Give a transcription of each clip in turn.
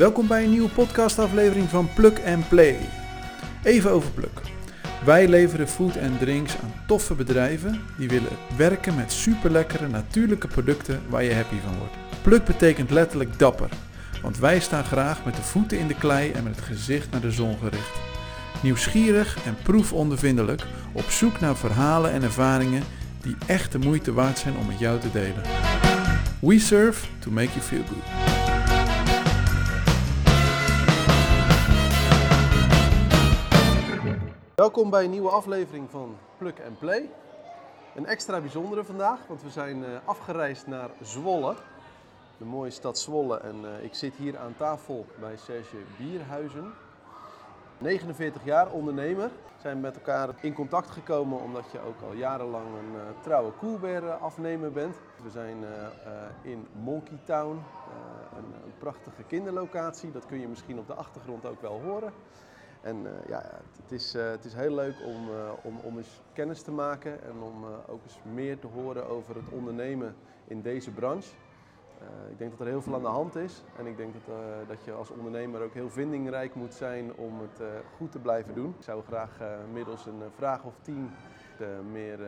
Welkom bij een nieuwe podcastaflevering van Plug Play. Even over Pluk. Wij leveren food en drinks aan toffe bedrijven die willen werken met superlekkere natuurlijke producten waar je happy van wordt. Pluk betekent letterlijk dapper, want wij staan graag met de voeten in de klei en met het gezicht naar de zon gericht. Nieuwsgierig en proefondervindelijk op zoek naar verhalen en ervaringen die echt de moeite waard zijn om met jou te delen. We serve to make you feel good. Welkom bij een nieuwe aflevering van Plug and Play. Een extra bijzondere vandaag, want we zijn eh, afgereisd naar Zwolle. De mooie stad Zwolle. En eh, ik zit hier aan tafel bij Serge Bierhuizen. 49 jaar ondernemer. Zijn met elkaar in contact gekomen omdat je ook al jarenlang een uh, trouwe Coolbear afnemer bent. We zijn in Monkey Town, een prachtige kinderlocatie. Dat kun je misschien op de achtergrond ook wel horen. En uh, ja, het is, uh, het is heel leuk om, uh, om, om eens kennis te maken en om ook eens meer te horen over het ondernemen in deze branche. Ik denk dat er heel veel aan de hand is en ik denk dat, dat je als ondernemer ook heel vindingrijk moet zijn om het goed te blijven doen. Ik zou graag middels een vraag of tien meer,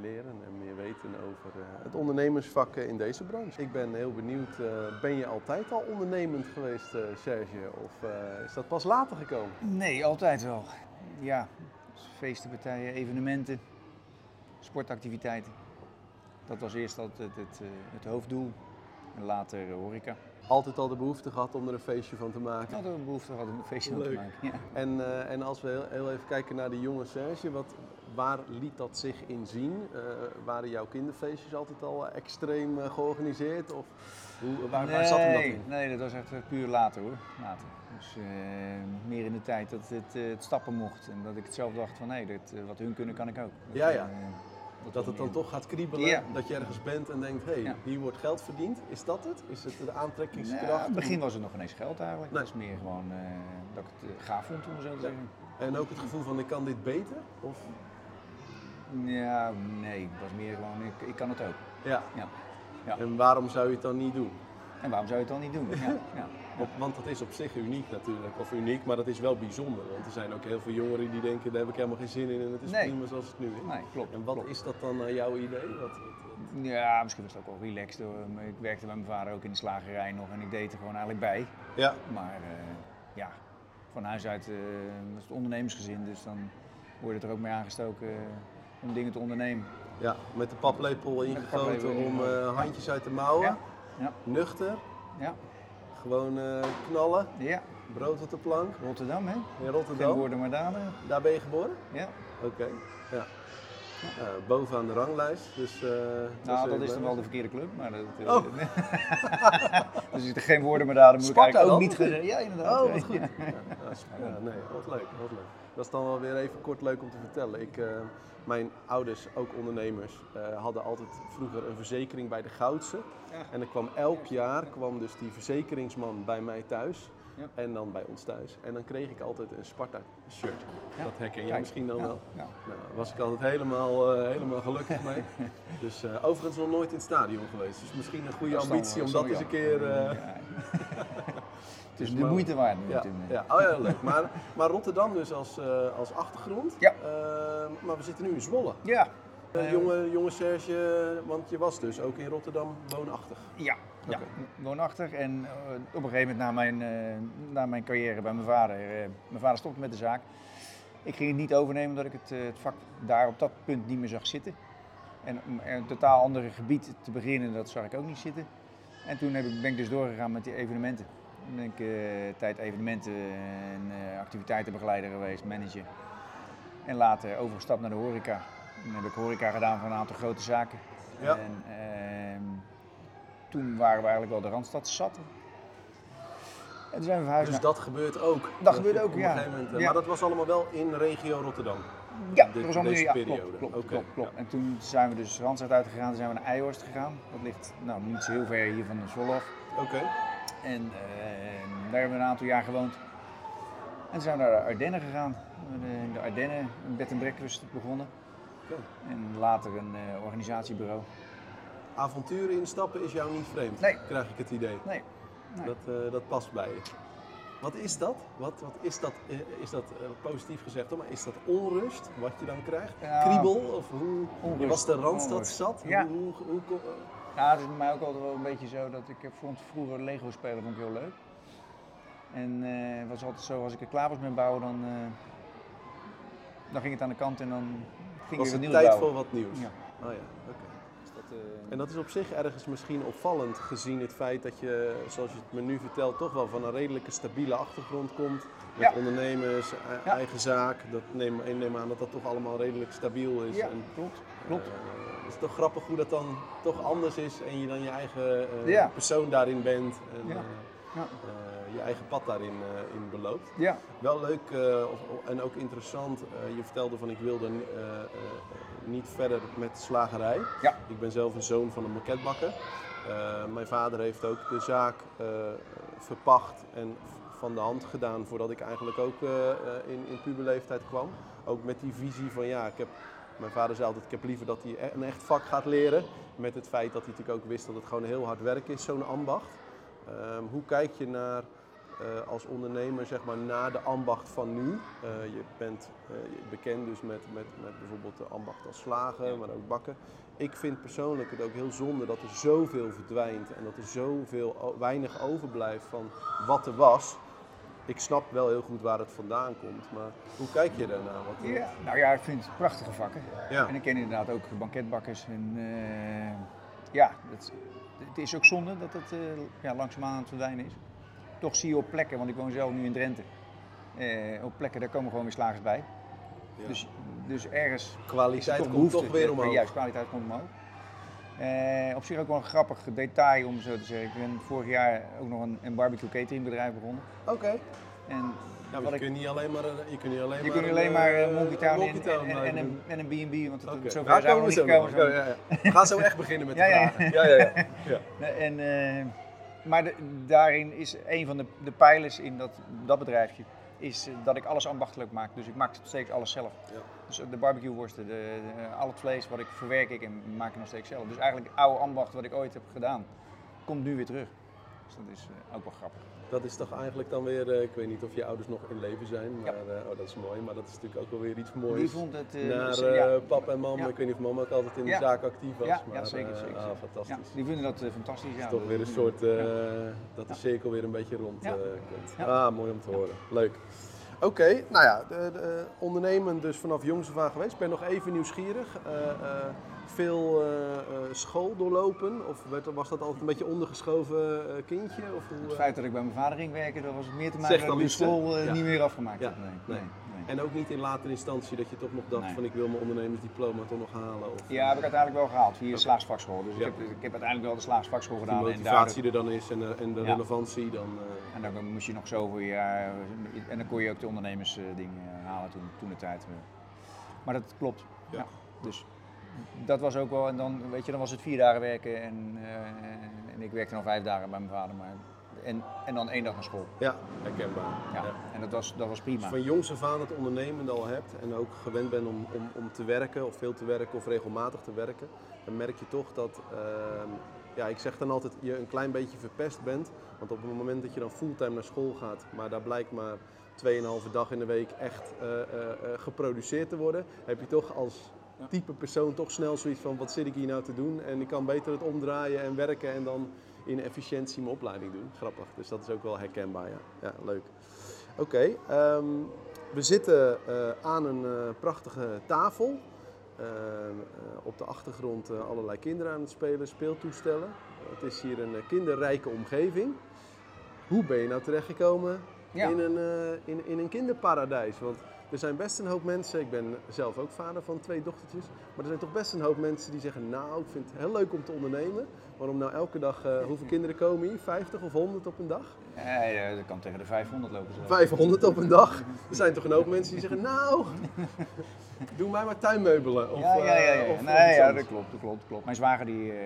leren en meer weten over het ondernemersvak in deze branche. Ik ben heel benieuwd, ben je altijd al ondernemend geweest, Serge? Of is dat pas later gekomen? Nee, altijd wel. Ja, feesten, partijen, evenementen, sportactiviteiten. Dat was eerst altijd het, het hoofddoel en later horeca. Altijd al de behoefte gehad om er een feestje van te maken? Altijd de behoefte gehad om een feestje van te maken, ja. En, uh, en als we heel, heel, even kijken naar de jonge Serge, wat, waar liet dat zich in zien? Uh, waren jouw kinderfeestjes altijd al extreem georganiseerd? Of hoe, waar, nee, waar zat hem dat in? Nee, dat was echt puur later hoor. Later. Dus meer in de tijd dat het, het, stappen mocht en dat ik het zelf dacht van hé, hey, wat hun kunnen kan ik ook. Dat, ja, ja. Dat, het dan toch gaat kriebelen, ja. dat je ergens bent en denkt, hé, hey, ja. hier wordt geld verdiend. Is dat het? Is het de aantrekkingskracht? In het begin was het nog ineens geld eigenlijk. Nee. Het was meer gewoon uh, dat ik het gaaf vond om zo te zeggen. En ook het gevoel van, ik kan dit beter? Of? Ja, nee, het was meer gewoon, ik, ik kan het ook. Ja. ja. En waarom zou je het dan niet doen? En waarom zou je het dan niet doen? Ja. Op, want dat is op zich uniek natuurlijk, of uniek, maar dat is wel bijzonder. Want er zijn ook heel veel jongeren die denken, daar heb ik helemaal geen zin in en het is nee. prima zoals het nu is. Nee, klopt. En wat klopt. is dat dan naar jouw idee? Wat? Ja, misschien was het ook wel relaxed. Hoor. Ik werkte bij mijn vader ook in de slagerij nog en ik deed er gewoon eigenlijk bij. Ja. Maar uh, ja, van huis uit uh, was het ondernemersgezin, dus dan word je er ook mee aangestoken uh, om dingen te ondernemen. Ja, met de paplepel ingegoten om handjes uit de mouwen. Ja. ja. Nuchter. Ja. Gewoon uh, knallen. Ja. Brood op de plank. Rotterdam, hè? In Rotterdam. Geen woorden maar daden. Daar ben je geboren? Ja. Oké. Okay. Ja. Uh, bovenaan de ranglijst. Dus, uh, nou, dat is dan wel de verkeerde club. Maar dat, uh, oh. dus ik er geen woorden maar daden moet Sparta ik eigenlijk dan? ook niet. Ja, inderdaad. Oh, wat goed. Ja. Ja, nee, wat leuk, wat leuk. Dat is dan wel weer even kort leuk om te vertellen. Ik, mijn ouders, ook ondernemers, hadden altijd vroeger een verzekering bij de Goudse. Ja. En er kwam elk jaar kwam dus die verzekeringsman bij mij thuis. Ja. En dan bij ons thuis. En dan kreeg ik altijd een Sparta-shirt. Ja. Dat herken je Kijk. misschien dan wel. Nou, was ik altijd helemaal, uh, helemaal gelukkig mee. dus overigens nog nooit in het stadion geweest. Dus misschien een goede ambitie om dat eens een keer... Het is de moeite waard. ja, ja. Oh ja, leuk. Maar, maar Rotterdam dus als, uh, als achtergrond. Ja. Uh, maar we zitten nu in Zwolle. Ja. Uh, jonge, jonge Serge, want je was dus ook in Rotterdam woonachtig. Ja, ja. Woonachtig. En op een gegeven moment na mijn, na mijn carrière bij mijn vader, mijn vader stopte met de zaak. Ik ging het niet overnemen omdat ik het, het vak daar op dat punt niet meer zag zitten. En om een totaal ander gebied te beginnen, dat zag ik ook niet zitten. En toen heb ik, ben ik dus doorgegaan met die evenementen. Ben ik tijd evenementen en activiteitenbegeleider geweest, manager. En later overgestapt naar de horeca. Toen heb ik horeca gedaan voor een aantal grote zaken. Ja. En, uh, toen waren we eigenlijk wel de Randstad zat. En toen zijn we verhuisd Dus naar... dat gebeurt ook. Dat gebeurt ook, op een ja. gegeven moment, uh, Ja. Maar dat was allemaal wel in regio Rotterdam. Ja, dat was allemaal deze ja, periode. Klopt, klopt, klopt, klopt. ja. En toen zijn we dus Randstad uitgegaan, toen zijn we naar Eijhorst gegaan. Dat ligt nou, niet zo heel ver hier van de Zwolle af. Oké. En eh, daar hebben we een aantal jaar gewoond. En zijn we naar de Ardennen gegaan. We hebben In de Ardennen een bed en breakfast begonnen. En later een eh, organisatiebureau. Avonturen instappen is jou niet vreemd, Nee. krijg ik het idee. Nee, nee. Dat, eh, dat past bij je. Wat is dat? Wat, wat is dat, is dat positief gezegd, hoor, maar is dat onrust wat je dan krijgt? Ja. Kriebel? Of hoe Onrust. was de Randstad Onrust. zat? Ja. Hoe, hoe, hoe, Ja, het is bij mij ook altijd wel een beetje zo dat ik eh, vond vroeger Lego spelen vond ik heel leuk. En eh, het was altijd zo, als ik er klaar was met bouwen, dan, eh, dan ging het aan de kant en dan ging was ik weer het wat tijd bouwen. voor wat nieuws? Ja. Oh ja, oké. Dus dat, eh, En dat is op zich ergens misschien opvallend gezien het feit dat je, zoals je het me nu vertelt, toch wel van een redelijke stabiele achtergrond komt. Met Ja. ondernemers, e- Ja. eigen zaak. Dat neem, ik neem aan dat dat toch allemaal redelijk stabiel is. ja, En, klopt. klopt. Het is toch grappig hoe dat dan toch anders is en je dan je eigen eh, Ja. persoon daarin bent. En, Ja. eh, Ja. eh, je eigen pad daarin in beloopt. Ja, Wel leuk of- en ook interessant. je vertelde van ik wilde niet verder met slagerij. Ja. Ik ben zelf een zoon van een maquetbakker. Mijn vader heeft ook de zaak verpacht en van de hand gedaan voordat ik eigenlijk ook in, in puberleeftijd kwam. Ook met die visie van ja, ik heb, mijn vader zei altijd ik heb liever dat hij e- een echt vak gaat leren. Met het feit dat hij natuurlijk ook wist dat het gewoon heel hard werk is, zo'n ambacht. Ehm, hoe kijk je naar eh, als ondernemer zeg maar, na de ambacht van nu? Eh, je bent eh, bekend dus met, met, met bijvoorbeeld de ambacht als slager, maar ook bakken. Ik vind persoonlijk het ook heel zonde dat er zoveel verdwijnt en dat er zoveel weinig overblijft van wat er was. Ik snap wel heel goed waar het vandaan komt, maar hoe kijk je daarnaar? Wat, ja. Nou ja, ik vind het prachtige vakken. Ja. En ik ken inderdaad ook banketbakkers. En eh, ja, het, het is ook zonde dat het eh ja, langzaamaan aan het verdwijnen is. Toch zie je op plekken, want ik woon zelf nu in Drenthe. eh, op plekken, daar komen gewoon weer slagers bij. Ja. Dus, dus ergens er Kwaliteit komt toch weer Ja, omhoog. Juist, kwaliteit komt omhoog. Eh, op zich ook wel een grappig detail om zo te zeggen. Ik ben vorig jaar ook nog een, een barbecue cateringbedrijf begonnen. Oké. En Ja, wat je ik, kunt niet alleen maar, een- je kunt niet alleen je maar kunt een, alleen maar eh, eh, Monkey Town Monkey en, Town en, en, een, en een B&B, want het, zover zijn we niet zo. gekomen. nog. Ja, ja, ja. We gaan zo echt beginnen met de Ja, ja. vragen. Ja, ja, ja. ja. Nee, En, eh, maar de- daarin is een van de, de pijlers in dat, dat bedrijfje is dat ik alles ambachtelijk maak. Dus ik maak steeds alles zelf. Ja. Dus de barbecueworsten, de, de, al het vlees wat ik verwerk ik en maak ik nog steeds zelf. Dus eigenlijk het oude ambacht wat ik ooit heb gedaan, komt nu weer terug. Dus dat is eh, ook wel grappig. Dat is toch eigenlijk dan weer, eh, ik weet niet of je ouders nog in leven zijn, maar Ja. eh, oh, dat is mooi. Maar dat is natuurlijk ook wel weer iets Die moois. vond het... eh, Naar ja. papa en mama, Ja. ik weet niet of mama ook altijd in de zaak actief was. Ja, maar, ja, zeker, zeker, ah, fantastisch. Die vinden dat fantastisch. Ja, Het is toch weer een soort, dat de cirkel weer een beetje rond komt. Ah, mooi om te horen. Leuk. Oké, nou ja, de, de, ondernemen dus vanaf jongs af aan geweest. Ik ben nog even nieuwsgierig. Veel eh, eh, school doorlopen? Of werd, was dat altijd een beetje ondergeschoven eh, kindje? Of hoe, Het feit dat ik bij mijn vader ging werken, dat was meer te maken dat ik de school Ja. niet meer afgemaakt Ja, heb. Nee, nee. En ook niet in latere instantie dat je toch nog dacht Nee. van ik wil mijn ondernemersdiploma toch nog halen? Of Ja, heb ik uiteindelijk wel gehaald via de Oké. slaagsvakschool. Dus ik, heb, ik heb uiteindelijk wel de slaagsvakschool gedaan. En, motivatie er dan is en, de- en de relevantie dan... en dan moest je nog zoveel jaar. En dan kon je ook de ondernemersdingen halen toen, toen de tijd. Maar dat klopt. Ja. Ja. Dus dat was ook wel. En dan, weet je, dan was het vier dagen werken. En, eh, en ik werkte nog vijf dagen bij mijn vader. Maar, en, en dan één dag naar school. ja, herkenbaar. Ja. Ja. En dat was, dat was Als prima. je van jongs af aan het ondernemen al hebt en ook gewend bent om, om, om te werken of veel te werken of regelmatig te werken, dan merk je toch dat, ehm, ja, ik zeg dan altijd, je een klein beetje verpest bent. Want op het moment dat je dan fulltime naar school gaat, maar daar blijkt maar 2,5 dag in de week echt eh, eh, eh, geproduceerd te worden, heb je toch als. Type persoon toch snel zoiets van, wat zit ik hier nou te doen? En ik kan beter het omdraaien en werken en dan in efficiëntie mijn opleiding doen. Grappig, dus dat is ook wel herkenbaar, ja. Ja, leuk. Oké, ehm, we zitten eh, aan een eh, prachtige tafel. Ehm, eh, op de achtergrond allerlei kinderen aan het spelen, speeltoestellen. het is hier een kinderrijke omgeving. Hoe ben je nou terechtgekomen Ja. in, een, in, in een kinderparadijs? Want er zijn best een hoop mensen, ik ben zelf ook vader van twee dochtertjes, maar er zijn toch best een hoop mensen die zeggen, nou ik vind het heel leuk om te ondernemen. Waarom nou elke dag, eh, hoeveel kinderen komen hier? 50 of 100 op een dag? Ja, ja, dat kan tegen de 500 lopen. zelfs. 500 op een dag. Er zijn toch een hoop mensen die zeggen, nou, doe mij maar tuinmeubelen. Of, ja, ja, ja. ja. eh, of- nee, ja, dat klopt, dat klopt, dat klopt. Mijn zwager die, eh,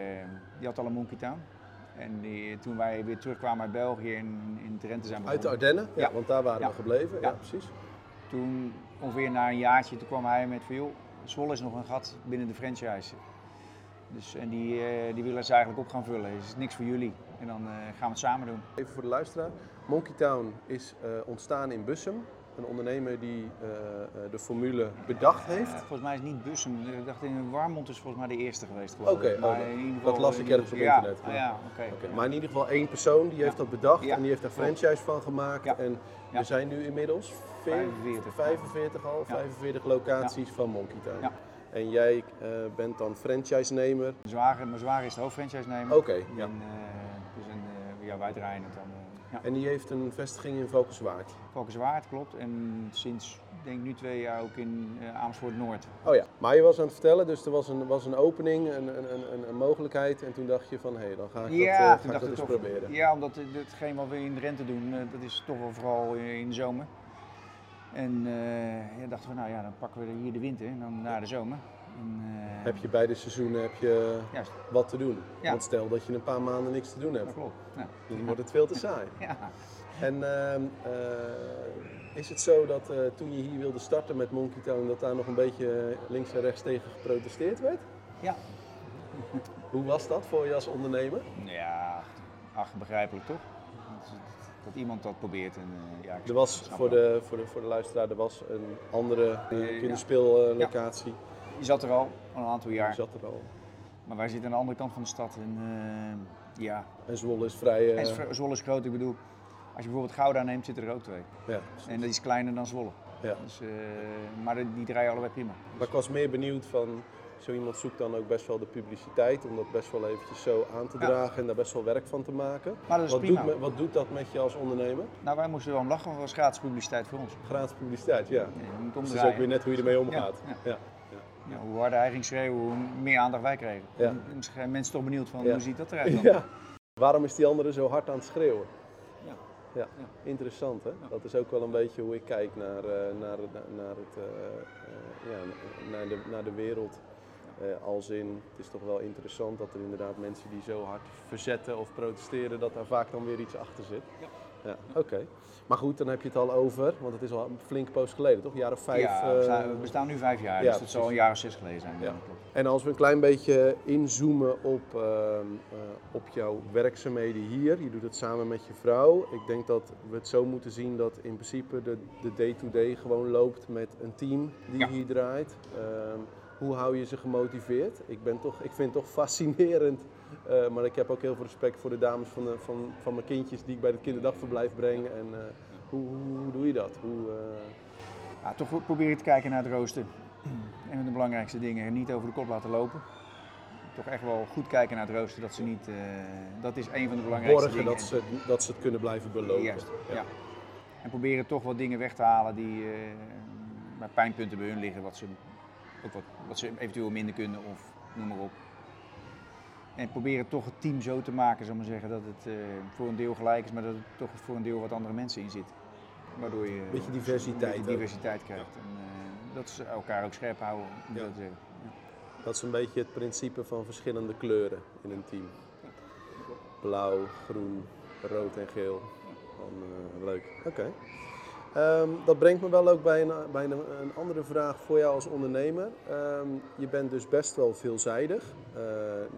die had al een Monkey Town. En die, toen wij weer terugkwamen uit België in, in Drenthe zijn Uit de. Ardennen, ja, Ja. want daar waren Ja. we gebleven. Ja. precies. Toen ongeveer na een jaartje, toen kwam hij met van joh, Zwolle is nog een gat binnen de franchise. Dus, en die, eh, die willen ze eigenlijk op gaan vullen. Het is niks voor jullie. En dan eh, gaan we het samen doen. Even voor de luisteraar. Monkey Town is eh, ontstaan in Bussum. Een ondernemer die de formule bedacht heeft. Volgens mij is het niet Bussum. Ik dacht in Warmond is volgens mij de eerste geweest. Oké, ik. oh, Maar dat- las ik ergens op ja, internet. ah, ja, oké. Oké, Maar in ieder geval één persoon die heeft dat bedacht Ja. en die heeft daar franchise van gemaakt. Ja. En Ja. we zijn nu inmiddels veer- 45. 45 al, Ja. 45 locaties van Monkey Town. En jij eh, bent dan franchise-nemer. Mijn zwager, mijn zwager is de hoofdfranchise nemer. Oké, En, ja. eh, dus een, eh, ja, wij draaien het dan. Eh, ja. En die heeft een vestiging in Valkenswaard. Valkenswaard, klopt. En sinds, denk nu twee jaar ook in eh, Amersfoort Noord. Oh ja, maar je was aan het vertellen, dus er was een, was een opening, een, een, een, een mogelijkheid. En toen dacht je van, hé, dan ga ik dat, eh, ga ik dat eens toch, proberen. Ja, omdat het- hetgeen wat we in Drenthe doen, eh, dat is toch wel vooral eh, in de zomer. En eh ja, dachten we, nou ja, dan pakken we hier de winter en dan naar de zomer. En, eh, Heb je beide seizoenen heb je Juist, wat te doen. Ja. Want stel dat je een paar maanden niks te doen dat hebt, klopt. Ja. dan wordt het veel te saai. Ja. En ehm, eh, is het zo dat eh, toen je hier wilde starten met Monkey Town, dat daar nog een beetje links en rechts tegen geprotesteerd werd? ja. Hoe was dat voor je als ondernemer? Ja, ach, begrijpelijk toch? Dat, dat iemand dat probeert. En, ja, Er was voor de, voor, de, voor de luisteraar er was een andere kinderspeellocatie. Je zat er al, al een aantal jaar. zat er al. Maar wij zitten aan de andere kant van de stad. En, eh, ja, En Zwolle is vrij. eh, en Zwo- Zwolle is groot. Ik bedoel, als je bijvoorbeeld Gouda neemt, zitten er ook twee. ja, En dat is kleiner dan Zwolle. ja. Dus, eh, maar die draaien allebei prima. Maar ik was meer benieuwd van, zo iemand zoekt dan ook best wel de publiciteit om dat best wel eventjes zo aan te Ja. dragen en daar best wel werk van te maken. Maar dat is wat, prima. doet, me- wat doet dat met je als ondernemer? Nou, wij moesten wel om lachen, want het was gratis publiciteit voor ons. Gratis publiciteit, ja. Ja, je moet Dus het is ook weer net hoe je ermee omgaat. Ja, Ja. Hoe harder hij ging schreeuwen, hoe meer aandacht wij kregen. Ja. Dan zijn mensen toch benieuwd van, hoe ziet dat eruit dan? Ja. Waarom is die andere zo hard aan het schreeuwen? Ja. Ja, interessant hè. Dat is ook wel een beetje hoe ik kijk naar, eh, naar, naar, het, eh, eh, ja, naar, de, naar de wereld. Eh, als in, het is toch wel interessant dat er inderdaad mensen die zo hard verzetten of protesteren, dat daar vaak dan weer iets achter zit. Ja. Ja, oké. Maar goed, dan heb je het al over, want het is al een flink poos geleden, toch? Een jaar of vijf. Ja, we, eh, staan, we bestaan nu vijf jaar, ja, dus dat zal een jaar of zes geleden zijn. Ja. En als we een klein beetje inzoomen op, ehm, eh, op jouw werkzaamheden hier, je doet het samen met je vrouw. Ik denk dat we het zo moeten zien dat in principe de de day-to-day gewoon loopt met een team die hier draait. Ehm, hoe hou je ze gemotiveerd? Ik, ben toch, ik vind het toch fascinerend, eh, maar ik heb ook heel veel respect voor de dames van, de, van, van mijn kindjes die ik bij het kinderdagverblijf breng. En eh, hoe, hoe, hoe doe je dat? Hoe, eh, Ja, toch wel proberen te kijken naar het rooster. Een van de belangrijkste dingen, niet over de kop laten lopen. Toch echt wel goed kijken naar het rooster, dat ze niet... dat is een van de belangrijkste borgen dingen. dat ze, dat ze het kunnen blijven belopen? Juist, ja. En proberen toch wat dingen weg te halen die bij pijnpunten bij hun liggen, wat ze, wat, wat ze eventueel minder kunnen of noem maar op. En proberen toch het team zo te maken, zal maar zeggen, dat het eh, voor een deel gelijk is, maar dat het toch voor een deel wat andere mensen in zit. Waardoor je Beetje een diversiteit beetje ook. diversiteit krijgt. En, eh, dat ze elkaar ook scherp houden. Ja. zeggen. Ja. Dat is een beetje het principe van verschillende kleuren in een team. Blauw, groen, rood en geel. Eh, leuk. Oké. Ehm, dat brengt me wel ook bij een, bij een, andere vraag voor jou als ondernemer. Ehm, je bent dus best wel veelzijdig. Eh,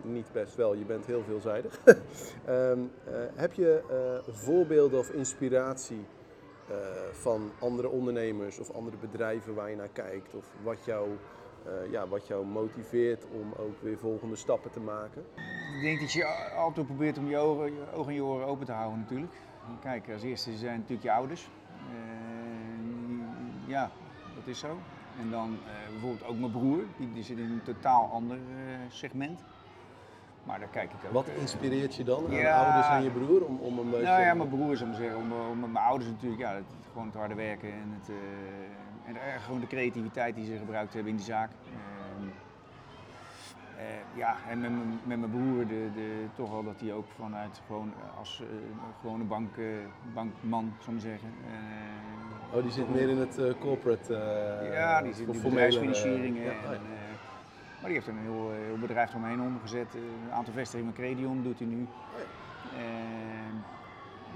niet best wel, je bent heel veelzijdig. Ehm, eh, heb je eh, voorbeelden of inspiratie van andere ondernemers of andere bedrijven waar je naar kijkt? Of wat jou, ja, wat jou motiveert om ook weer volgende stappen te maken? Ik denk dat je altijd probeert om je ogen, je ogen en je oren open te houden natuurlijk. Kijk, als eerste zijn natuurlijk je ouders. Ja, dat is zo. En dan eh, bijvoorbeeld ook mijn broer, die, die zit in een totaal ander eh, segment. Maar daar kijk ik ook. Wat eh, inspireert je dan aan Ja. ouders en je broer om, om een beetje... Nou ja, mijn broer zou ik zeggen. Om, om, mijn ouders natuurlijk, ja, het, gewoon het harde werken en, het, eh, en gewoon de creativiteit die ze gebruikt hebben in die zaak. Eh, ja, en met, mijn- met mijn broer de, de, toch wel dat hij ook vanuit gewoon eh, als eh, gewone bank, bankman, zou ik zeggen. Oh, die zit meer in het corporate... ja, die zit in ja, en, oh ja. maar die heeft een heel, heel bedrijf omheen omgezet. Een aantal vestigingen Credion doet hij nu. Ehm,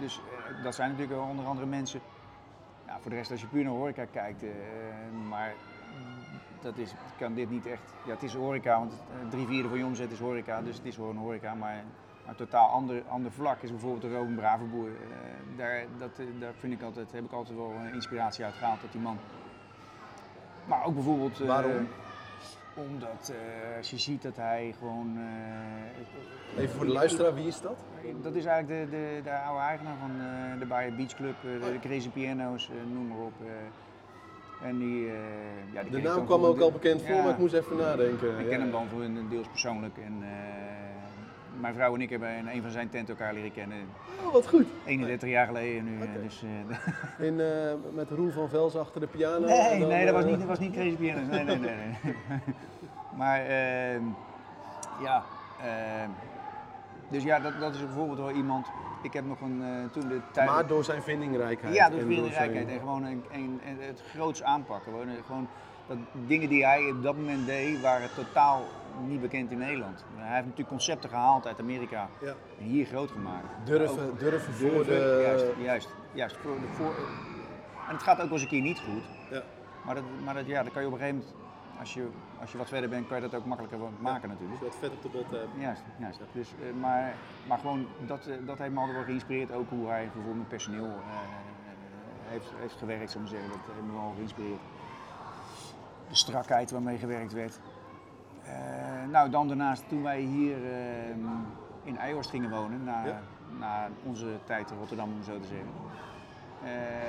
dus dat zijn natuurlijk wel onder andere mensen. Ja, voor de rest, als je puur naar horeca kijkt, maar dat is, kan dit niet echt. Ja, het is horeca, want eh, drie vierde van je omzet is horeca, dus het is gewoon horeca. Maar een totaal ander, ander vlak is bijvoorbeeld de Robin Bravenboer. Eh, daar, dat, eh, daar vind ik altijd, heb ik altijd wel inspiratie uit gehaald dat die man. Maar ook bijvoorbeeld. Waarom? Omdat als je ziet dat hij gewoon. Even voor de luisteraar, wie is dat? dat is eigenlijk de, de, de oude eigenaar van de Bayer Beach Club, de, de Crazy Piano's, noem maar op. en die, eh, ja, die De naam kwam ook al bekend voor, Ja. maar ik moest even nadenken. Ik ken hem dan voor een deels persoonlijk. En, eh, mijn vrouw en ik hebben in een van zijn tenten elkaar leren kennen. Oh, wat goed. 31 jaar geleden nu. eh. Dus, In, met Roel van Vels achter de piano. nee, dan, nee, dat was niet, dat was niet Crazy Piano's. Nee, nee, nee. nee. maar ja, dus ja, dat, dat is bijvoorbeeld wel iemand. Ik heb nog een, eh, toen de tijd. Maar door zijn vindingrijkheid. Ja, door vindingrijkheid zijn- en gewoon een, een- een- het groots aanpakken. Gewoon, eh, gewoon dat dingen die hij op dat moment deed, waren totaal niet bekend in Nederland. Hij heeft natuurlijk concepten gehaald uit Amerika Ja. en hier groot gemaakt. Durven, Ook- durven voor de... Juist, juist, juist. Voor de, voor, en het gaat ook wel eens een keer niet goed. Ja. Maar, dat, maar dat, ja, dat kan je op een gegeven moment, als je, als je wat verder bent, kan je dat ook makkelijker maken natuurlijk. Wat vet op de bot hebt. Juist, juist. Dus, eh, maar, maar gewoon, dat, eh, dat heeft me altijd wel geïnspireerd. Ook hoe hij bijvoorbeeld met personeel eh, heeft, heeft gewerkt, zou ik zeggen. Dat heeft me wel geïnspireerd. De strakheid waarmee gewerkt werd. Nou, dan daarnaast, toen wij hier eh, in Eijhorst gingen wonen, na, Ja. na onze tijd in Rotterdam, om zo te zeggen.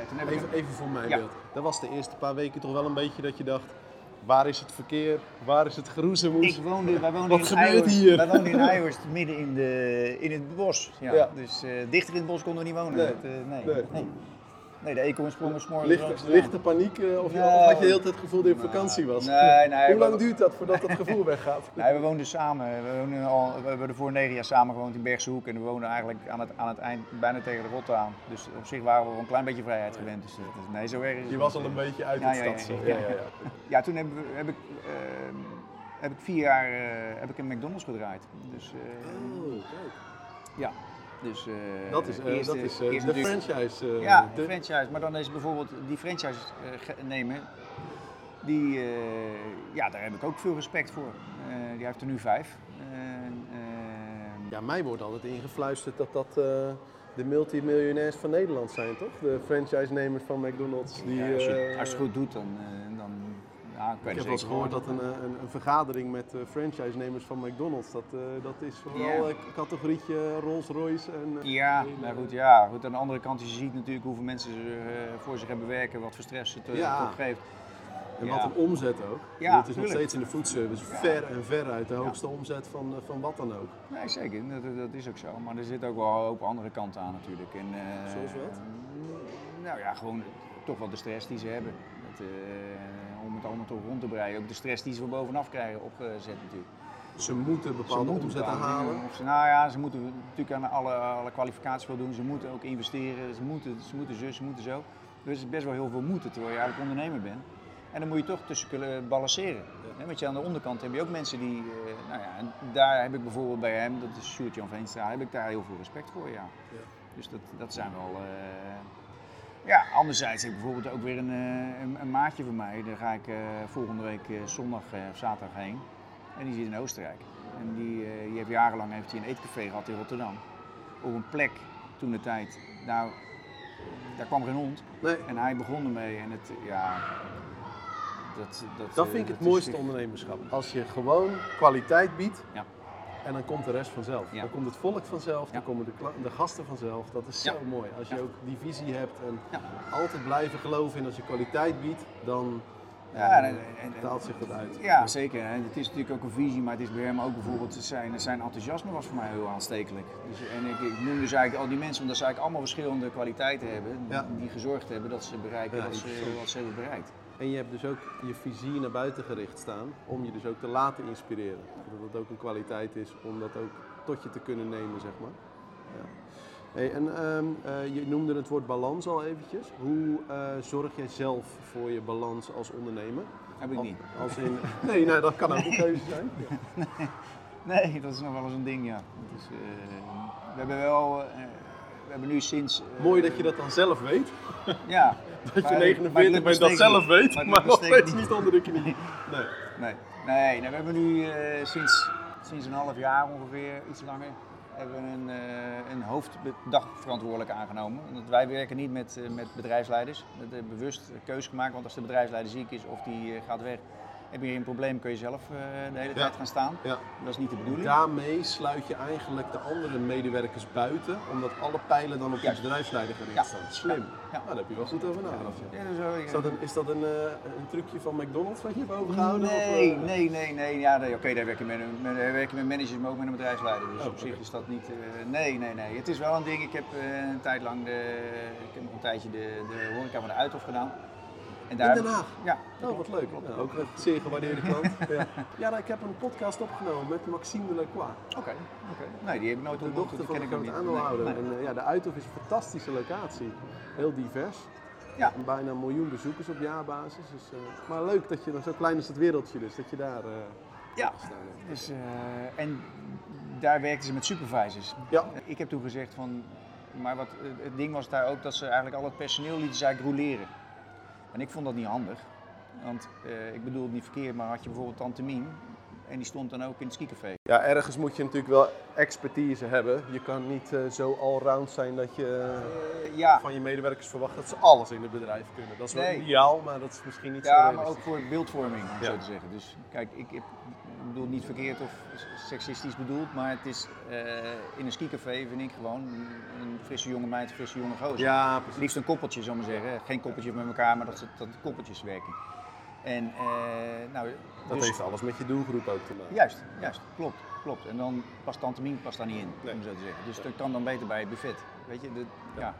Toen heb ik Even, even voor mijn Ja. beeld. Dat was de eerste paar weken toch wel een beetje dat je dacht... Waar is het verkeer? Waar is het geroezemoes? Ik woonde, wij woonden Wat in gebeurt hier? Wij woonden in Eijhorst, midden in, de, in het bos. Ja. Ja. Dus eh, dichter in het bos konden we niet wonen. Nee. Dat, nee. Nee. Nee. Nee. de eekhoorn sprongen s'morgens Lichte, de lichte paniek? eh, Of, je, Nou, of had je de hele tijd het gevoel dat je op vakantie was? Nee, nee. Hoe lang we, duurt dat voordat dat gevoel weggaat? nee, we woonden samen. We, woonden al, we hebben er voor negen jaar samen gewoond in Bergse Hoek. En we woonden eigenlijk aan het, aan het eind bijna tegen de Rotte aan. Dus op zich waren we wel een klein beetje vrijheid gewend. Dus, dat is- nee, zo erg is Je was al een beetje uit Ja, het ja, ja, ja, toen heb, heb, ik, ehm, heb ik vier jaar eh, heb ik in McDonald's gedraaid. Dus eh, Oh, kijk. ja. Dus, eh, Dat is, eh, dat is eh, de natuurlijk- franchise. Ja, de de- franchise. Maar dan is bijvoorbeeld die franchise nemen, die, ja, daar heb ik ook veel respect voor. Die heeft er nu vijf. Ja, mij wordt altijd ingefluisterd dat dat de multimiljonairs van Nederland zijn, toch? De franchise-nemers van McDonald's. Die, ja, als, je, als je het goed doet, dan, dan ja, ik heb wel eens gehoord dat een, eh, een, een vergadering met eh, franchise-nemers van McDonald's, dat, eh, dat is vooral een categorietje Rolls-Royce en... Ja, nou goed, ja, goed. Aan de andere kant, je ziet natuurlijk hoeveel mensen ze voor zich hebben werken, wat voor stress het Ja. opgeeft. En wat een omzet ook. Ja, het is nog steeds in de foodservice ver en ver uit de hoogste omzet van, van wat dan ook. Nee, zeker, dat, dat is ook zo. Maar er zit ook wel een hoop andere kanten aan natuurlijk. En, Zoals wat? Nou ja, gewoon toch wel de stress die ze hebben. Eh, om het allemaal toch rond te breien. Ook de stress die ze van bovenaf krijgen opgezet natuurlijk. Ze moeten bepaalde Ze moeten omzetten bepaalde halen. Of ze, nou ja, ze moeten natuurlijk aan alle, alle kwalificaties wel doen. Ze moeten ook investeren. Ze moeten, ze moeten zus, ze moeten zo. Dus het is best wel heel veel moeten terwijl je eigenlijk ondernemer bent. En dan moet je toch tussen kunnen balanceren. Want je aan de onderkant heb je ook mensen die, eh, nou ja, en daar heb ik bijvoorbeeld bij hem, dat is Sjoerd-Jan Veenstra, heb ik daar heel veel respect voor, ja. Dus dat, dat zijn wel, eh, ja, anderzijds heb ik bijvoorbeeld ook weer een, eh, een, een maatje van mij, daar ga ik eh, volgende week eh, zondag of zaterdag heen. En die zit in Oostenrijk. En die, die heeft jarenlang heeft hij een eetcafé gehad in Rotterdam. Op een plek toen de tijd, nou, daar kwam geen hond. Nee, En hij begon ermee en het, ja, dat, dat, dat vind ik het is- mooiste ondernemerschap. Als je gewoon kwaliteit biedt Ja. En dan komt de rest vanzelf. Ja. Dan komt het volk vanzelf, dan Ja. komen de, de gasten vanzelf. Dat is zo mooi. Als je ook die visie hebt en Ja. altijd blijven geloven in als je kwaliteit biedt, dan Ja, en- en- en- taalt zich dat uit. Ja, zeker. En het is natuurlijk ook een visie, maar het is bij hem ook bijvoorbeeld zijn, zijn enthousiasme was voor mij heel aanstekelijk. Dus, en ik, ik noem dus eigenlijk al die mensen, omdat ze eigenlijk allemaal verschillende kwaliteiten hebben, die gezorgd hebben dat ze bereiken wat, ze, wat ze hebben bereikt. En je hebt dus ook je visie naar buiten gericht staan om je dus ook te laten inspireren. Dat het ook een kwaliteit is om dat ook tot je te kunnen nemen, zeg maar. Ja. Hey, en ehm, eh, je noemde het woord balans al eventjes. Hoe eh, zorg jij zelf voor je balans als ondernemer? Heb ik niet. Als in, nee, nou, dat kan ook een keuze zijn. Nee, dat is nog wel eens een ding, ja. Dus, eh, we hebben wel, we hebben nu sinds... eh, Mooi dat je dat dan zelf weet. Ja. Dat je maar- 49 maar het lukt bent, dat zelf weet, Maar nog steeds niet onder de knie. Nee. Nee, nee, nee we hebben nu eh, sinds, sinds een half jaar ongeveer, iets langer, hebben we een, eh een hoofddagverantwoordelijk aangenomen. Want wij werken niet met, met bedrijfsleiders. We hebben bewust keuze gemaakt, want als de bedrijfsleider ziek is of die gaat weg, heb je een probleem, kun je zelf eh, de hele Ja. tijd gaan staan. Ja. Dat is niet de bedoeling. Daarmee sluit je eigenlijk de andere medewerkers buiten, omdat alle pijlen dan op de Juist. bedrijfsleider gericht Ja. staan. Slim. Ja. Nou, daar heb je wel goed over nagedacht. Is dat, een, is dat een, eh, een trucje van McDonald's wat je hebt overgehouden? Nee, of, eh? nee, nee, nee. Ja, Oké, daar werk je met, een- met, werk je met managers, maar ook met een bedrijfsleider. Dus Oh, op zich is dat niet. nee, nee, nee. Het is wel een ding. Ik heb een tijd lang de, ik heb nog een tijdje de, de horeca van de Uithof gedaan. En In Den Haag? Ja. Oh, wat leuk. Ook een zeer gewaardeerde klant. ja, ja nou, ik heb een podcast opgenomen met Maxime de Lacroix. Oké, oké. Nee, die heb ik nooit De ontmoet, dochter die van ken de ik niet. aandeelhouder. Nee, nee. En eh, ja, de Uithof is een fantastische locatie. Heel divers. Ja. En bijna een miljoen bezoekers op jaarbasis. Dus, eh, maar leuk dat je dan zo klein is het wereldje dus, dat je daar eh Ja. Dus, en daar werkten ze met supervisors. Ja. Ik heb toen gezegd van, maar wat, het ding was daar ook dat ze eigenlijk al het personeel lieten ze eigenlijk roleren. En ik vond dat niet handig. Want eh, ik bedoel het niet verkeerd, maar had je bijvoorbeeld Tante Mien en die stond dan ook in het skicafé. Ja, ergens moet je natuurlijk wel expertise hebben. Je kan niet eh, zo allround zijn dat je eh, ja, van je medewerkers verwacht dat ze alles in het bedrijf kunnen. Dat is wel Nee. ideaal, maar dat is misschien niet zo ja, maar ook voor beeldvorming, om Ja. zo te zeggen. Dus kijk, ik, heb, ik bedoel het niet verkeerd of seksistisch bedoeld, maar het is eh, in een skicafé vind ik gewoon een, frisse jonge meid, een frisse jonge gozer. Ja, precies. Liefst een koppeltje, zou maar zeggen. Geen koppeltjes met elkaar, maar dat, ze, dat koppeltjes werken. En eh, nou, Dat dus- heeft alles met je doelgroep ook te maken. Juist, juist, klopt, klopt. En dan past Tante Mien past daar niet in, Nee. om zo te zeggen. Dus dat kan dan beter bij het buffet. Weet je, de, ja.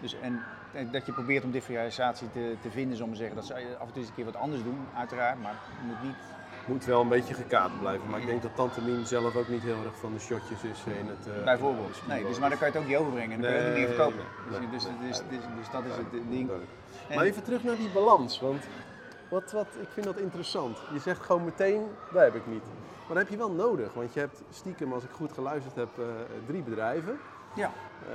Dus en dat je probeert om differentiatie te, te vinden, ik maar zeggen. Dat ze af en toe eens een keer wat anders doen, uiteraard, maar het moet niet. Moet wel een beetje gekaderd blijven. Maar ik denk dat Tante Mien zelf ook niet heel erg van de shotjes is in het... eh, Bijvoorbeeld. Nee, dus, maar dan kan je het ook niet overbrengen en dan kun je het niet Nee, verkopen. nee, Dus, dus, dus, dus, dus dat is het ding. Duidelijk. En- Maar even terug naar die balans, want wat, wat, ik vind dat interessant. Je zegt gewoon meteen, dat heb ik niet. Maar dat heb je wel nodig, want je hebt stiekem, als ik goed geluisterd heb, eh, drie bedrijven. Ja. Eh,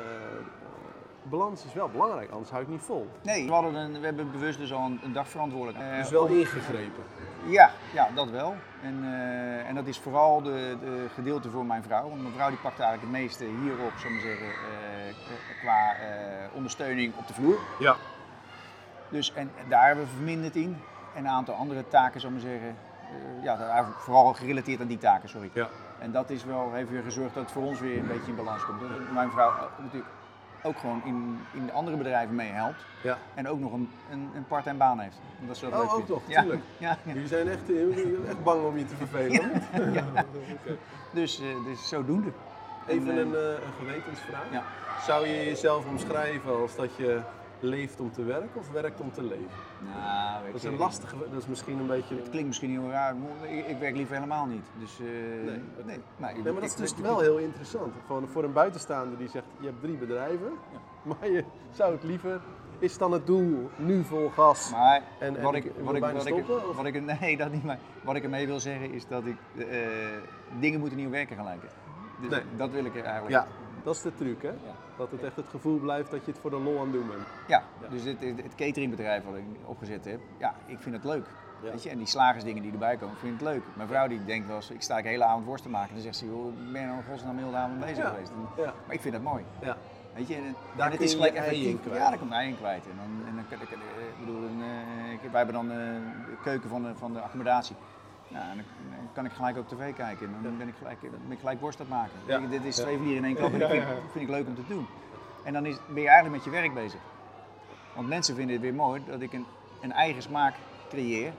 balans is wel belangrijk, anders hou ik niet vol. Nee, we, hadden een, we hebben bewust dus al een, een dag verantwoordelijk. Eh, Dus wel ingegrepen. Ja, ja, dat wel. En, eh, en dat is vooral de, de gedeelte voor mijn vrouw. Want mijn vrouw die pakt eigenlijk het meeste hierop, zou ik maar zeggen, eh, qua ondersteuning op de vloer. Ja. Dus, en, daar hebben we verminderd in. En een aantal andere taken, zou ik maar zeggen. ja, daar- vooral gerelateerd aan die taken, sorry. Ja. En dat is wel, heeft weer gezorgd dat het voor ons weer een beetje in balans komt. Mijn vrouw natuurlijk ook gewoon in, in de andere bedrijven meehelpt. Ja. En ook nog een, een, een part-time baan heeft. Dat ze dat Oh, leuk ook vindt. nog, ja, tuurlijk. Ja, ja. Jullie zijn echt, eh, echt bang om je te vervelen. Oké. Dus, eh, dus zodoende. Even En, eh, een, een gewetensvraag. Ja. Zou je jezelf omschrijven als dat je leeft om te werken of werkt om te leven? Nou, Dat is een lastige, dat is misschien een beetje... Het klinkt misschien heel raar, maar ik, ik werk liever helemaal niet. Dus, eh, nee, nee, Nee, ik- maar dat is dus ik- wel heel interessant. Gewoon voor een buitenstaander die zegt, je hebt drie bedrijven, maar je zou het liever... Is dan het doel nu vol gas? Maar En- en wat ik- wat ik, wat ik, stoppen, wat ik, nee, dat niet, maar wat ik ermee wil zeggen is dat ik, eh, dingen moeten niet op werken gaan lijken. Dus Nee. dat wil ik eigenlijk. Ja, dat is de truc hè? Dat het echt het gevoel blijft dat je het voor de lol aan het doen bent. Ja, dus het, het cateringbedrijf wat ik opgezet heb, ja, ik vind het leuk. Ja. Weet je? En die slagersdingen die erbij komen, vind ik het leuk. Mijn vrouw die denkt wel eens, ik sta de hele avond worst te maken. Dan zegt ze, joh, ben je nou een godsnaam heel de avond bezig Ja. geweest? En- Ja. Maar ik vind het mooi. Ja. Weet je, en, en Daar het is gelijk je ei in kwijt. Ja, daar komt ei in kwijt. En dan, en dan ik, ik bedoel, een, eh, ik- wij hebben dan eh, de keuken van de, van de accommodatie. Ja, en dan, kan ik gelijk ook tv kijken. En dan ben ik gelijk, ben ik gelijk worst aan het maken. Ja. Dit is twee vliegen in één klap en dat vind, ik- ja. vind ik leuk om te doen. En dan is, ben je eigenlijk met je werk bezig. Want mensen vinden het weer mooi dat ik een, een eigen smaak creëer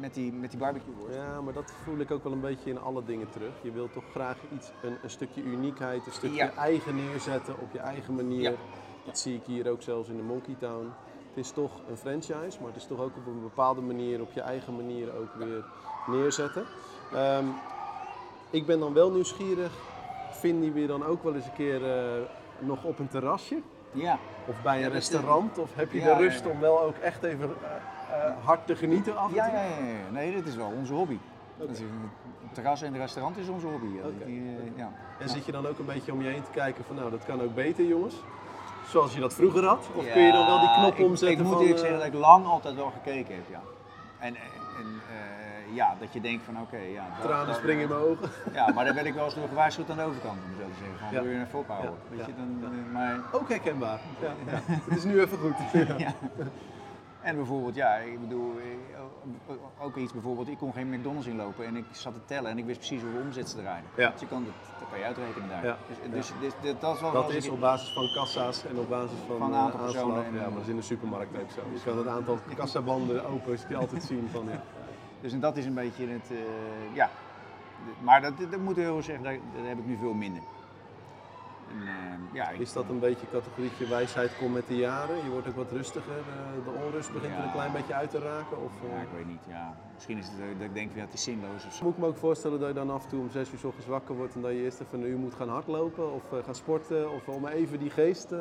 met die, met die barbecue worst. Ja, maar dat voel ik ook wel een beetje in alle dingen terug. Je wilt toch graag iets, een, een stukje uniekheid, een stukje Ja. eigen neerzetten op je eigen manier. Ja. Dat zie ik hier ook zelfs in de Monkey Town. Het is toch een franchise, maar het is toch ook op een bepaalde manier, op je eigen manier ook weer neerzetten. Ehm, ik ben dan wel nieuwsgierig, vinden we dan ook wel eens een keer eh, nog op een terrasje? Ja. Of bij een Ja, restaurant? Of heb je Ja, de rust ja. om wel ook echt even eh, eh, hard te genieten af en Ja, toe? ja. Nee, dit is wel onze hobby. Een terras en een restaurant is onze hobby. Die, ja. En zit je dan ook een beetje om je heen te kijken van nou, dat kan ook beter jongens? Zoals je dat vroeger had? Of kun je dan wel die knop ik- omzetten Ik, moet van... eerlijk eh, zeggen dat ik lang altijd wel gekeken heb, ja. En, en eh, ja, dat je denkt van oké, ja. dat- Tranen dat- springen in mijn ogen. Ja, maar dan werd ik wel eens door gewaarschuwd aan de overkant, om zo te zeggen. Van, Ja. wil je? Ja, Weet ja, je, dan, eh, maar, Ook herkenbaar. Ja, ja. Het is nu even goed. En bijvoorbeeld, ja, ik bedoel, eh, ook iets bijvoorbeeld, ik kon geen McDonald's inlopen en ik zat te tellen en ik wist precies hoeveel omzet ze draaiden. Ja. Dus je kan, dat, dat kan je uitrekenen daar. Ja. Dus, dus, dus dit- dat is wel Dat is ik- op basis van kassa's en op basis van, Van een eh, aantal aanslag. personen en- Ja, maar dat is in de supermarkt ook zo. Je kan het aantal kassabanden open kun je altijd zien van ja. Dus en dat is een beetje het, eh, ja. Maar dat, dat moet ik heel erg zeggen, daar, daar heb ik nu veel minder. En, eh, ja, Is dat een beetje categorietje wijsheid komt met de jaren? Je wordt ook wat rustiger, eh, de onrust begint er een klein beetje uit te raken? Of, eh, Ja, ik weet niet. Ja. Misschien is het eh, dat ik denk, ja, het is zinloos of zo. Moet ik me ook voorstellen dat je dan af en toe om 6 uur 's ochtends wakker wordt en dat je eerst even een uur moet gaan hardlopen of eh, gaan sporten of om even die geest. eh,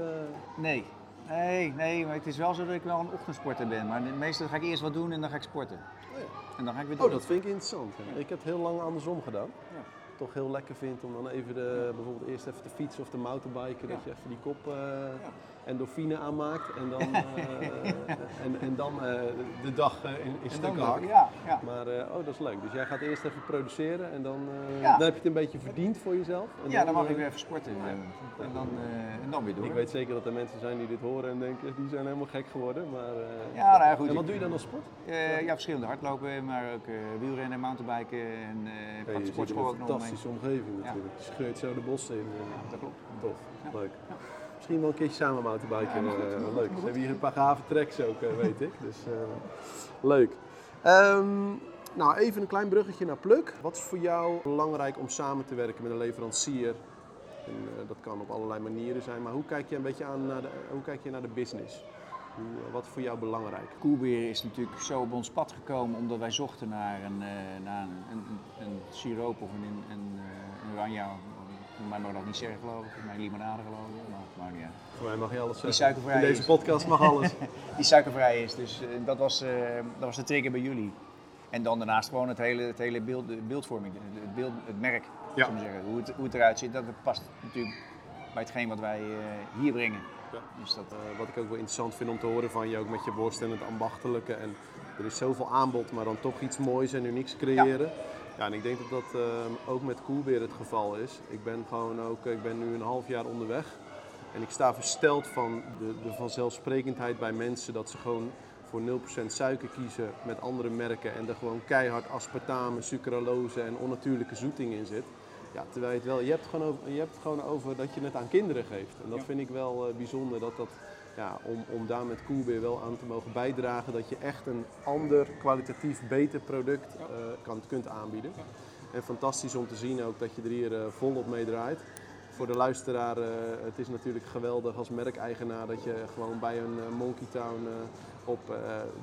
Nee. Nee, nee, maar het is wel zo dat ik wel een ochtendsporter ben. Maar meestal ga ik eerst wat doen en dan ga ik sporten. Oh ja. En dan ga ik weer door. Oh, dat vind ik interessant. hè. Ik heb het heel lang andersom gedaan. Ja. Toch heel lekker vind om dan even de, bijvoorbeeld eerst even te fietsen of te mountainbiken, dat je even die kop eh, endorfine aanmaakt en dan, eh, en, en dan eh, de dag eh, in, in stukken hakt. Ja, ja. Maar oh, dat is leuk. Dus jij gaat eerst even produceren en dan, Ja. dan heb je het een beetje verdiend voor jezelf. En ja, dan mag ik weer even sporten. En dan, en dan weer door. Ik weet zeker dat er mensen zijn die dit horen en denken, die zijn helemaal gek geworden. Maar, Ja, nou ja, goed, En wat doe je dan als sport? Ja, verschillende hardlopen, maar ook wielrennen, mountainbiken en Ja, in sportschool ook nog fantastische omgeving natuurlijk. Je scheurt zo de bossen in. eh, Dat klopt. Tof, Ja. leuk. Misschien wel een keertje samen mountainbiken. eh, wel leuk. Ze hebben hier een paar gave tracks ook, eh, weet ik. Dus eh, leuk. Ehm, nou, even een klein bruggetje naar Pluk. Wat is voor jou belangrijk om samen te werken met een leverancier? En, eh, dat kan op allerlei manieren zijn, maar hoe kijk je een beetje aan naar de, hoe kijk je naar de business? Hoe, eh, wat is voor jou belangrijk? Koelbeer is natuurlijk zo op ons pad gekomen omdat wij zochten naar een, eh, naar een, een, een siroop of een, een, eh, een oranje. Mij mag dat niet zeggen geloof ik, voor mij limonade geloof ik, maar maakt niet uit. Voor mij mag je alles Die zeggen. In deze is. podcast mag alles. Die suikervrij is, dus eh, dat, was, eh, dat was de trigger bij jullie. En dan daarnaast gewoon het hele, het hele beeld, de beeldvorming, het, beeld, het merk, Ja. maar zeggen. Hoe, het, hoe het eruit ziet, dat past natuurlijk bij hetgeen wat wij eh, hier brengen. Ja. Dus dat, wat ik ook wel interessant vind om te horen van je, ook met je worst en het ambachtelijke. En er is zoveel aanbod, maar dan toch iets moois en unieks creëren. Ja, en ik denk dat dat eh, ook met Coolbeer het geval is. Ik ben gewoon ook, ik ben nu een half jaar onderweg. En ik sta versteld van de, de vanzelfsprekendheid bij mensen dat ze gewoon voor 0% suiker kiezen met andere merken. En er gewoon keihard aspartame, sucralose en onnatuurlijke zoeting in zit. Ja, terwijl je het wel, je hebt, het gewoon over, je hebt het gewoon over dat je het aan kinderen geeft. En dat Ja. vind ik wel eh, bijzonder dat dat, ja, om, om daar met Coolbeer wel aan te mogen bijdragen. Dat je echt een ander, kwalitatief beter product eh, kan, kunt aanbieden. En fantastisch om te zien ook dat je er hier eh, volop mee draait. Voor de luisteraar, eh, het is natuurlijk geweldig als merkeigenaar dat je gewoon bij een Monkey Town op eh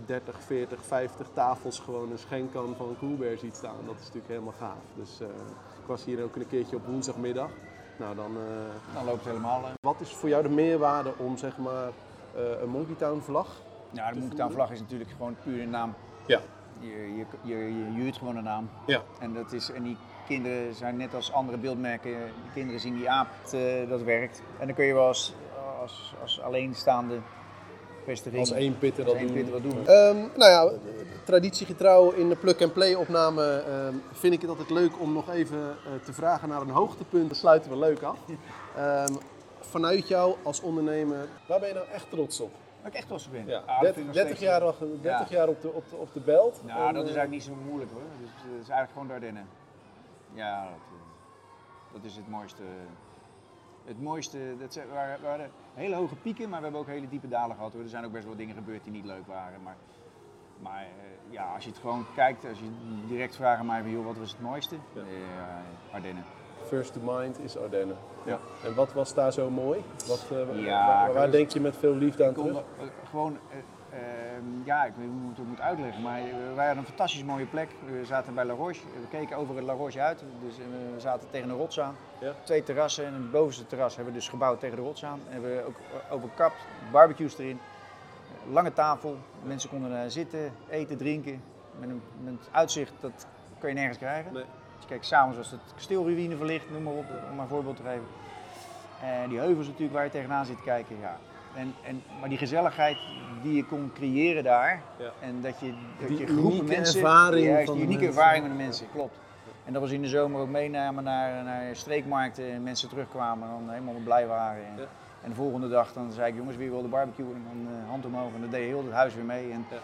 30, 40, 50 tafels gewoon een schenkkan van Coolbeer ziet staan. Dat is natuurlijk helemaal gaaf. Dus ik was hier ook een keertje op woensdagmiddag. Nou, dan, eh, dan loopt het helemaal. eh. wat is voor jou de meerwaarde om zeg maar eh, een Monkey Town vlag? Ja, de Monktown vlag is natuurlijk gewoon puur een naam. Ja. Je, je, je, je huurt gewoon een naam. Ja. En, dat is, en die kinderen zijn net als andere beeldmerken. Die kinderen zien die aap, dat, eh, dat werkt. En dan kun je wel als, als, als alleenstaande vestiging... Als één pitter dat doen. pitter wat doen. Ehm, nou ja, traditiegetrouw in de plug-and-play opname ehm, vind ik het altijd leuk om nog even eh, te vragen naar een hoogtepunt. Dat sluiten we leuk af. Ehm, vanuit jou als ondernemer, waar ben je nou echt trots op? Waar ik echt trots op ben. Ja, Ah, dat 30, vind ik nog 30 steeds- jaar, wacht, 30 jaar op de, op, de, op de belt. Nou, En, dat is eh, eigenlijk niet zo moeilijk hoor. Dus, eh, het is eigenlijk gewoon de Ardennen. Ja, dat, eh, dat is het mooiste. Het mooiste, dat zijn, waren, waren hele hoge pieken, maar we hebben ook hele diepe dalen gehad. Hoor. Er zijn ook best wel dingen gebeurd die niet leuk waren. Maar, maar eh, ja, als je het gewoon kijkt, als je direct vraagt aan mij van joh, wat was het mooiste? Ja. Eh, Ardennen. First to mind is Ardennen. Ja. En wat was daar zo mooi? Wat, eh, Ja, waar waar dus- denk je met veel liefde aan Ik kon terug? gewoon, ja, ik weet niet hoe ik het moet uitleggen, maar eh, wij hadden een fantastisch mooie plek. We zaten bij La Roche, we keken over het La Roche uit, dus eh, we zaten tegen een rots aan. Ja. Twee terrassen en het bovenste terras hebben we dus gebouwd tegen de rots aan. Hebben we ook eh, overkapt, barbecues erin, lange tafel, mensen konden daar zitten, eten, drinken, met een met uitzicht dat kan je nergens krijgen. Nee. Dus kijk, s'avonds was het kasteelruïne verlicht, noem maar op, om maar een voorbeeld te geven. En die heuvels natuurlijk waar je tegenaan zit te kijken, ja. En, en, maar die gezelligheid die je kon creëren daar, Ja. en dat je, dat Die je groepen unieke mensen, ervaring juist, van die de unieke mensen. ervaring met de mensen, klopt. En dat was in de zomer ook meenamen naar, naar streekmarkten en mensen terugkwamen en dan helemaal blij waren. En, Ja. en de volgende dag dan zei ik, jongens, wie wil de barbecue? En dan eh, hand omhoog en dan deed heel het huis weer mee. En, Ja.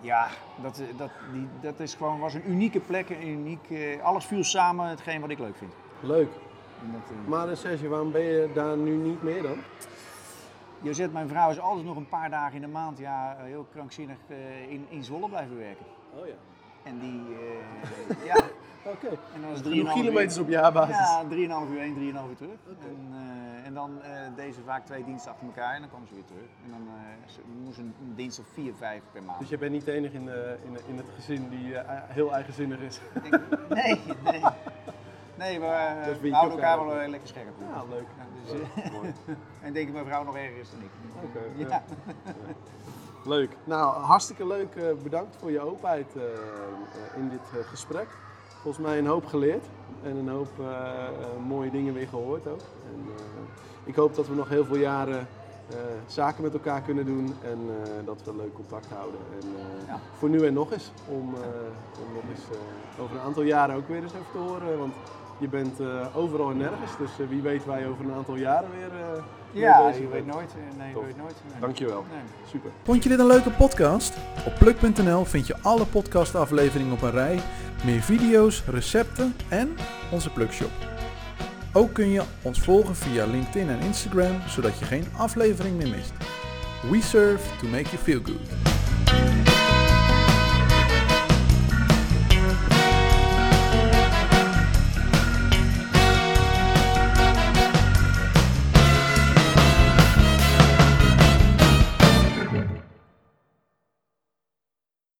ja, dat, eh, dat, die, dat is gewoon, was een unieke plek, een uniek, eh, alles viel samen, hetgeen wat ik leuk vind. Leuk. En dat, eh, Maar Serge, waarom ben je daar nu niet meer dan? Josette, mijn vrouw, is altijd nog een paar dagen in de maand, ja, eh, heel krankzinnig eh, in, in Zwolle blijven werken. Oh ja. En die, eh, ja, Oké. en dan is 3,5 kilometers uur. op jaarbasis. Ja, 3,5 uur heen, 3,5 uur terug. En, eh, en dan deze vaak twee diensten achter elkaar en dan kwam ze weer terug. En dan ze moest een, een dienst of 4, 5 per maand. Dus je bent niet de enige in, de, in, in het gezin die heel eigenzinnig is. Ik nee, nee. Nee, maar eh, we je houden elkaar wel eh, lekker scherp. Ja, leuk. Ja, dus, eh, Mooi. en ik denk dat mijn vrouw nog erger is dan ik. Oké, ja. ja. Leuk. Nou, hartstikke leuk. eh, bedankt voor je openheid eh, eh, in dit eh, gesprek. Volgens mij een hoop geleerd en een hoop eh, eh, mooie dingen weer gehoord ook. En, eh, ik hoop dat we nog heel veel jaren eh, zaken met elkaar kunnen doen en eh, dat we leuk contact houden. En, eh, Ja. Voor nu en nog eens, om, eh, om nog eens eh, over een aantal jaren ook weer eens even te horen. Want je bent eh, overal en nergens, dus eh, wie weet je over een aantal jaren weer eh, Ja, bezig je weet nooit. Nee, je weet nooit. Nee. Dankjewel. Nee. Super. Vond je dit een leuke podcast? Op pluk.nl vind je alle podcastafleveringen op een rij, meer video's, recepten en onze Plukshop. Ook kun je ons volgen via LinkedIn en Instagram, zodat je geen aflevering meer mist. We serve to make you feel good.